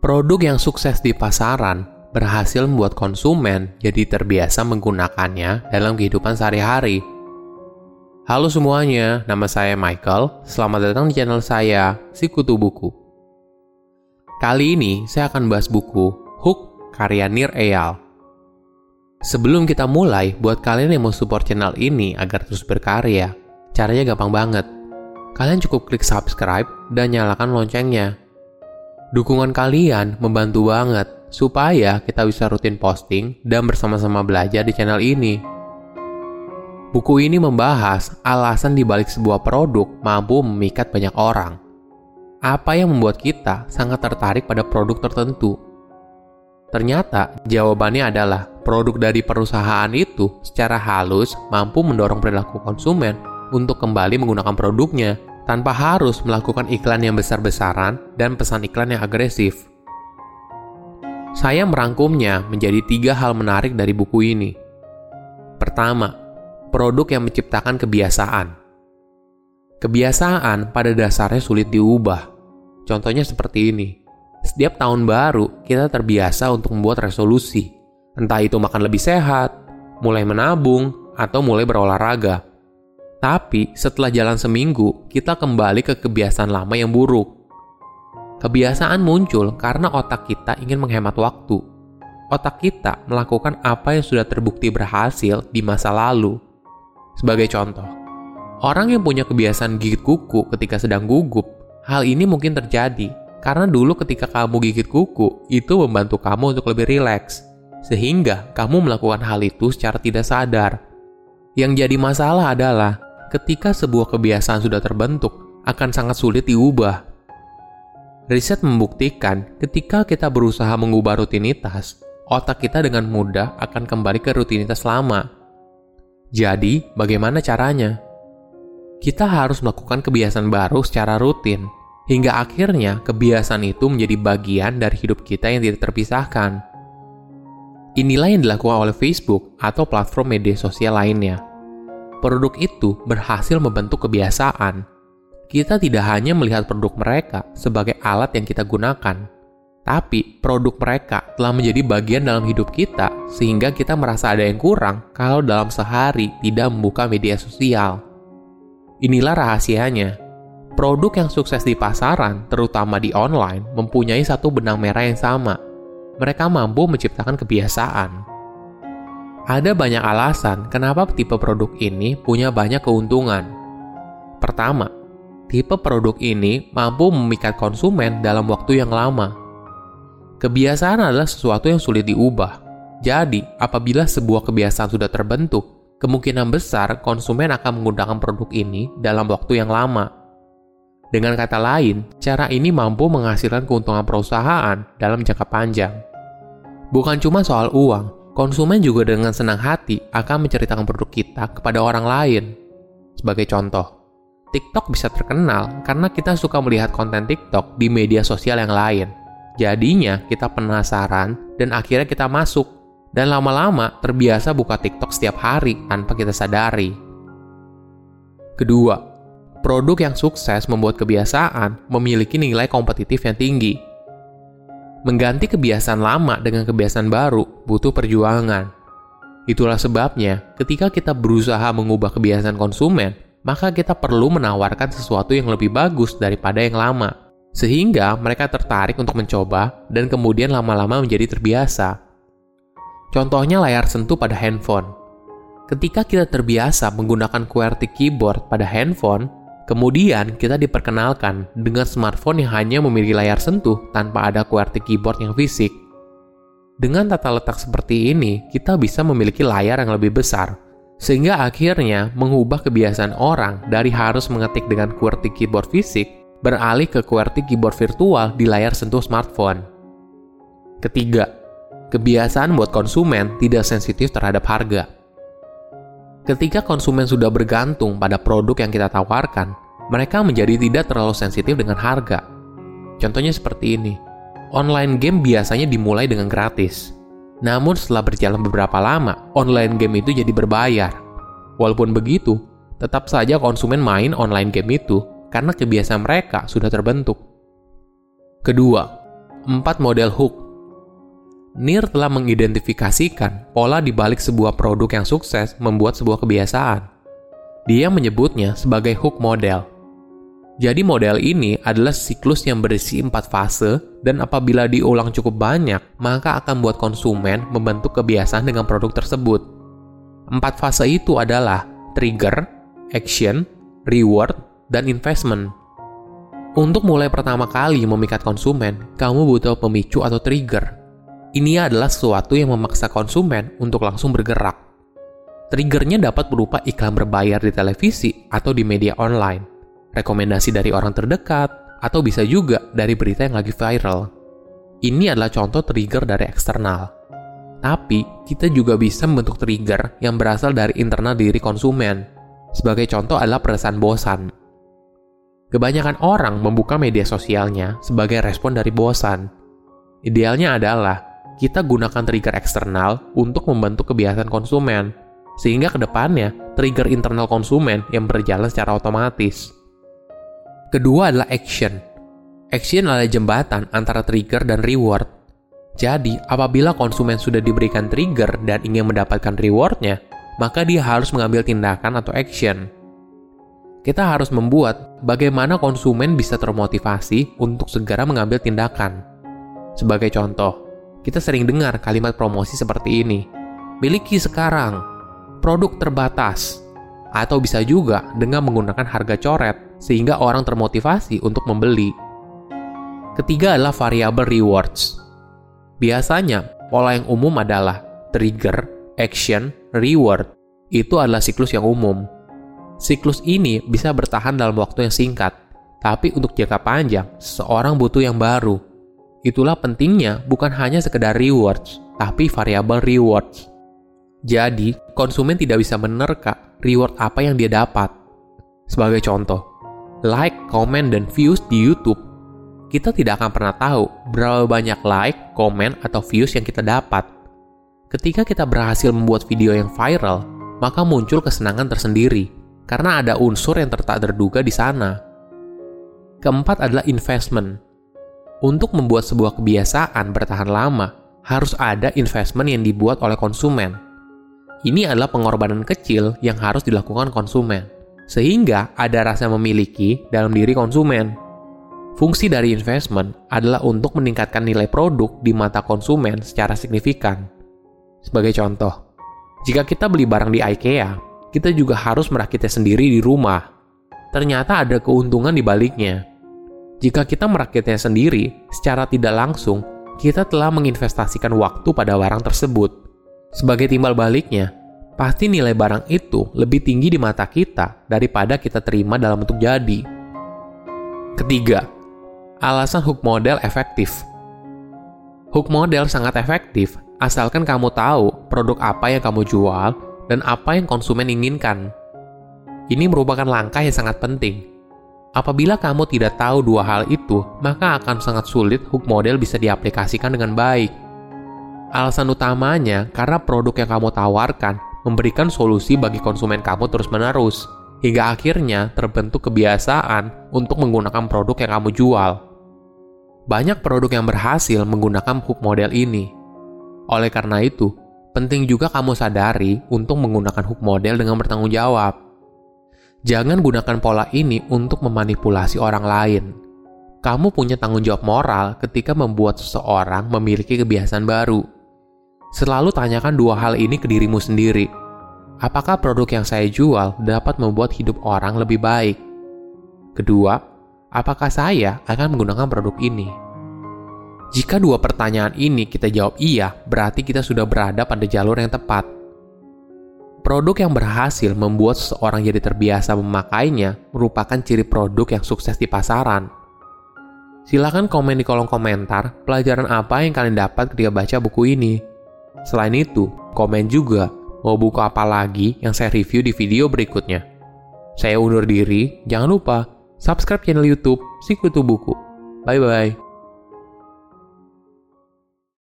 Produk yang sukses di pasaran berhasil membuat konsumen jadi terbiasa menggunakannya dalam kehidupan sehari-hari. Halo semuanya, nama saya Michael. Selamat datang di channel saya, Sikutu Buku. Kali ini saya akan bahas buku Hook karya Nir Eyal. Sebelum kita mulai, buat kalian yang mau support channel ini agar terus berkarya, caranya gampang banget. Kalian cukup klik subscribe dan nyalakan loncengnya Dukungan kalian membantu banget supaya kita bisa rutin posting dan bersama-sama belajar di channel ini. Buku ini membahas alasan dibalik sebuah produk mampu memikat banyak orang. Apa yang membuat kita sangat tertarik pada produk tertentu? Ternyata jawabannya adalah produk dari perusahaan itu secara halus mampu mendorong perilaku konsumen untuk kembali menggunakan produknya tanpa harus melakukan iklan yang besar-besaran dan pesan iklan yang agresif. Saya merangkumnya menjadi tiga hal menarik dari buku ini. Pertama, produk yang menciptakan kebiasaan. Kebiasaan pada dasarnya sulit diubah. Contohnya seperti ini. Setiap tahun baru, kita terbiasa untuk membuat resolusi. Entah itu makan lebih sehat, mulai menabung, atau mulai berolahraga. Tapi setelah jalan seminggu, kita kembali ke kebiasaan lama yang buruk. Kebiasaan muncul karena otak kita ingin menghemat waktu. Otak kita melakukan apa yang sudah terbukti berhasil di masa lalu. Sebagai contoh, orang yang punya kebiasaan gigit kuku ketika sedang gugup, hal ini mungkin terjadi karena dulu ketika kamu gigit kuku, itu membantu kamu untuk lebih rileks. Sehingga kamu melakukan hal itu secara tidak sadar. Yang jadi masalah adalah ketika sebuah kebiasaan sudah terbentuk, akan sangat sulit diubah. Riset membuktikan ketika kita berusaha mengubah rutinitas, otak kita dengan mudah akan kembali ke rutinitas lama. Jadi, bagaimana caranya? Kita harus melakukan kebiasaan baru secara rutin, hingga akhirnya kebiasaan itu menjadi bagian dari hidup kita yang tidak terpisahkan. Inilah yang dilakukan oleh Facebook atau platform media sosial lainnya produk itu berhasil membentuk kebiasaan. Kita tidak hanya melihat produk mereka sebagai alat yang kita gunakan, tapi produk mereka telah menjadi bagian dalam hidup kita sehingga kita merasa ada yang kurang kalau dalam sehari tidak membuka media sosial. Inilah rahasianya. Produk yang sukses di pasaran, terutama di online, mempunyai satu benang merah yang sama. Mereka mampu menciptakan kebiasaan. Ada banyak alasan kenapa tipe produk ini punya banyak keuntungan. Pertama, tipe produk ini mampu memikat konsumen dalam waktu yang lama. Kebiasaan adalah sesuatu yang sulit diubah. Jadi, apabila sebuah kebiasaan sudah terbentuk, kemungkinan besar konsumen akan menggunakan produk ini dalam waktu yang lama. Dengan kata lain, cara ini mampu menghasilkan keuntungan perusahaan dalam jangka panjang. Bukan cuma soal uang, konsumen juga dengan senang hati akan menceritakan produk kita kepada orang lain. Sebagai contoh, TikTok bisa terkenal karena kita suka melihat konten TikTok di media sosial yang lain. Jadinya kita penasaran dan akhirnya kita masuk. Dan lama-lama terbiasa buka TikTok setiap hari tanpa kita sadari. Kedua, produk yang sukses membuat kebiasaan memiliki nilai kompetitif yang tinggi Mengganti kebiasaan lama dengan kebiasaan baru butuh perjuangan. Itulah sebabnya, ketika kita berusaha mengubah kebiasaan konsumen, maka kita perlu menawarkan sesuatu yang lebih bagus daripada yang lama, sehingga mereka tertarik untuk mencoba dan kemudian lama-lama menjadi terbiasa. Contohnya layar sentuh pada handphone. Ketika kita terbiasa menggunakan QWERTY keyboard pada handphone, Kemudian kita diperkenalkan dengan smartphone yang hanya memiliki layar sentuh tanpa ada QWERTY keyboard yang fisik. Dengan tata letak seperti ini, kita bisa memiliki layar yang lebih besar, sehingga akhirnya mengubah kebiasaan orang dari harus mengetik dengan QWERTY keyboard fisik beralih ke QWERTY keyboard virtual di layar sentuh smartphone. Ketiga, kebiasaan buat konsumen tidak sensitif terhadap harga. Ketika konsumen sudah bergantung pada produk yang kita tawarkan, mereka menjadi tidak terlalu sensitif dengan harga. Contohnya seperti ini. Online game biasanya dimulai dengan gratis. Namun setelah berjalan beberapa lama, online game itu jadi berbayar. Walaupun begitu, tetap saja konsumen main online game itu karena kebiasaan mereka sudah terbentuk. Kedua, 4 model hook. Nir telah mengidentifikasikan pola di balik sebuah produk yang sukses membuat sebuah kebiasaan. Dia menyebutnya sebagai hook model. Jadi model ini adalah siklus yang berisi empat fase dan apabila diulang cukup banyak, maka akan membuat konsumen membentuk kebiasaan dengan produk tersebut. Empat fase itu adalah trigger, action, reward, dan investment. Untuk mulai pertama kali memikat konsumen, kamu butuh pemicu atau trigger. Ini adalah sesuatu yang memaksa konsumen untuk langsung bergerak. Triggernya dapat berupa iklan berbayar di televisi atau di media online, rekomendasi dari orang terdekat, atau bisa juga dari berita yang lagi viral. Ini adalah contoh trigger dari eksternal. Tapi, kita juga bisa membentuk trigger yang berasal dari internal diri konsumen. Sebagai contoh adalah perasaan bosan. Kebanyakan orang membuka media sosialnya sebagai respon dari bosan. Idealnya adalah kita gunakan trigger eksternal untuk membentuk kebiasaan konsumen, sehingga ke depannya trigger internal konsumen yang berjalan secara otomatis. Kedua adalah action. Action adalah jembatan antara trigger dan reward. Jadi, apabila konsumen sudah diberikan trigger dan ingin mendapatkan rewardnya, maka dia harus mengambil tindakan atau action kita harus membuat bagaimana konsumen bisa termotivasi untuk segera mengambil tindakan. Sebagai contoh, kita sering dengar kalimat promosi seperti ini. Miliki sekarang, produk terbatas, atau bisa juga dengan menggunakan harga coret sehingga orang termotivasi untuk membeli. Ketiga adalah variable rewards. Biasanya, pola yang umum adalah trigger, action, reward. Itu adalah siklus yang umum Siklus ini bisa bertahan dalam waktu yang singkat, tapi untuk jangka panjang, seorang butuh yang baru. Itulah pentingnya bukan hanya sekedar rewards, tapi variabel rewards. Jadi, konsumen tidak bisa menerka reward apa yang dia dapat. Sebagai contoh, like, comment, dan views di YouTube. Kita tidak akan pernah tahu berapa banyak like, comment, atau views yang kita dapat. Ketika kita berhasil membuat video yang viral, maka muncul kesenangan tersendiri karena ada unsur yang tak terduga di sana. Keempat adalah investment. Untuk membuat sebuah kebiasaan bertahan lama, harus ada investment yang dibuat oleh konsumen. Ini adalah pengorbanan kecil yang harus dilakukan konsumen, sehingga ada rasa memiliki dalam diri konsumen. Fungsi dari investment adalah untuk meningkatkan nilai produk di mata konsumen secara signifikan. Sebagai contoh, jika kita beli barang di IKEA, kita juga harus merakitnya sendiri di rumah. Ternyata ada keuntungan di baliknya. Jika kita merakitnya sendiri, secara tidak langsung, kita telah menginvestasikan waktu pada barang tersebut. Sebagai timbal baliknya, pasti nilai barang itu lebih tinggi di mata kita daripada kita terima dalam bentuk jadi. Ketiga, alasan hook model efektif. Hook model sangat efektif asalkan kamu tahu produk apa yang kamu jual dan apa yang konsumen inginkan. Ini merupakan langkah yang sangat penting. Apabila kamu tidak tahu dua hal itu, maka akan sangat sulit hook model bisa diaplikasikan dengan baik. Alasan utamanya karena produk yang kamu tawarkan memberikan solusi bagi konsumen kamu terus-menerus, hingga akhirnya terbentuk kebiasaan untuk menggunakan produk yang kamu jual. Banyak produk yang berhasil menggunakan hook model ini. Oleh karena itu, penting juga kamu sadari untuk menggunakan hook model dengan bertanggung jawab. Jangan gunakan pola ini untuk memanipulasi orang lain. Kamu punya tanggung jawab moral ketika membuat seseorang memiliki kebiasaan baru. Selalu tanyakan dua hal ini ke dirimu sendiri. Apakah produk yang saya jual dapat membuat hidup orang lebih baik? Kedua, apakah saya akan menggunakan produk ini? Jika dua pertanyaan ini kita jawab iya, berarti kita sudah berada pada jalur yang tepat. Produk yang berhasil membuat seseorang jadi terbiasa memakainya merupakan ciri produk yang sukses di pasaran. Silahkan komen di kolom komentar pelajaran apa yang kalian dapat ketika baca buku ini. Selain itu, komen juga mau buku apa lagi yang saya review di video berikutnya. Saya undur diri, jangan lupa subscribe channel YouTube Sikutu Buku. Bye bye.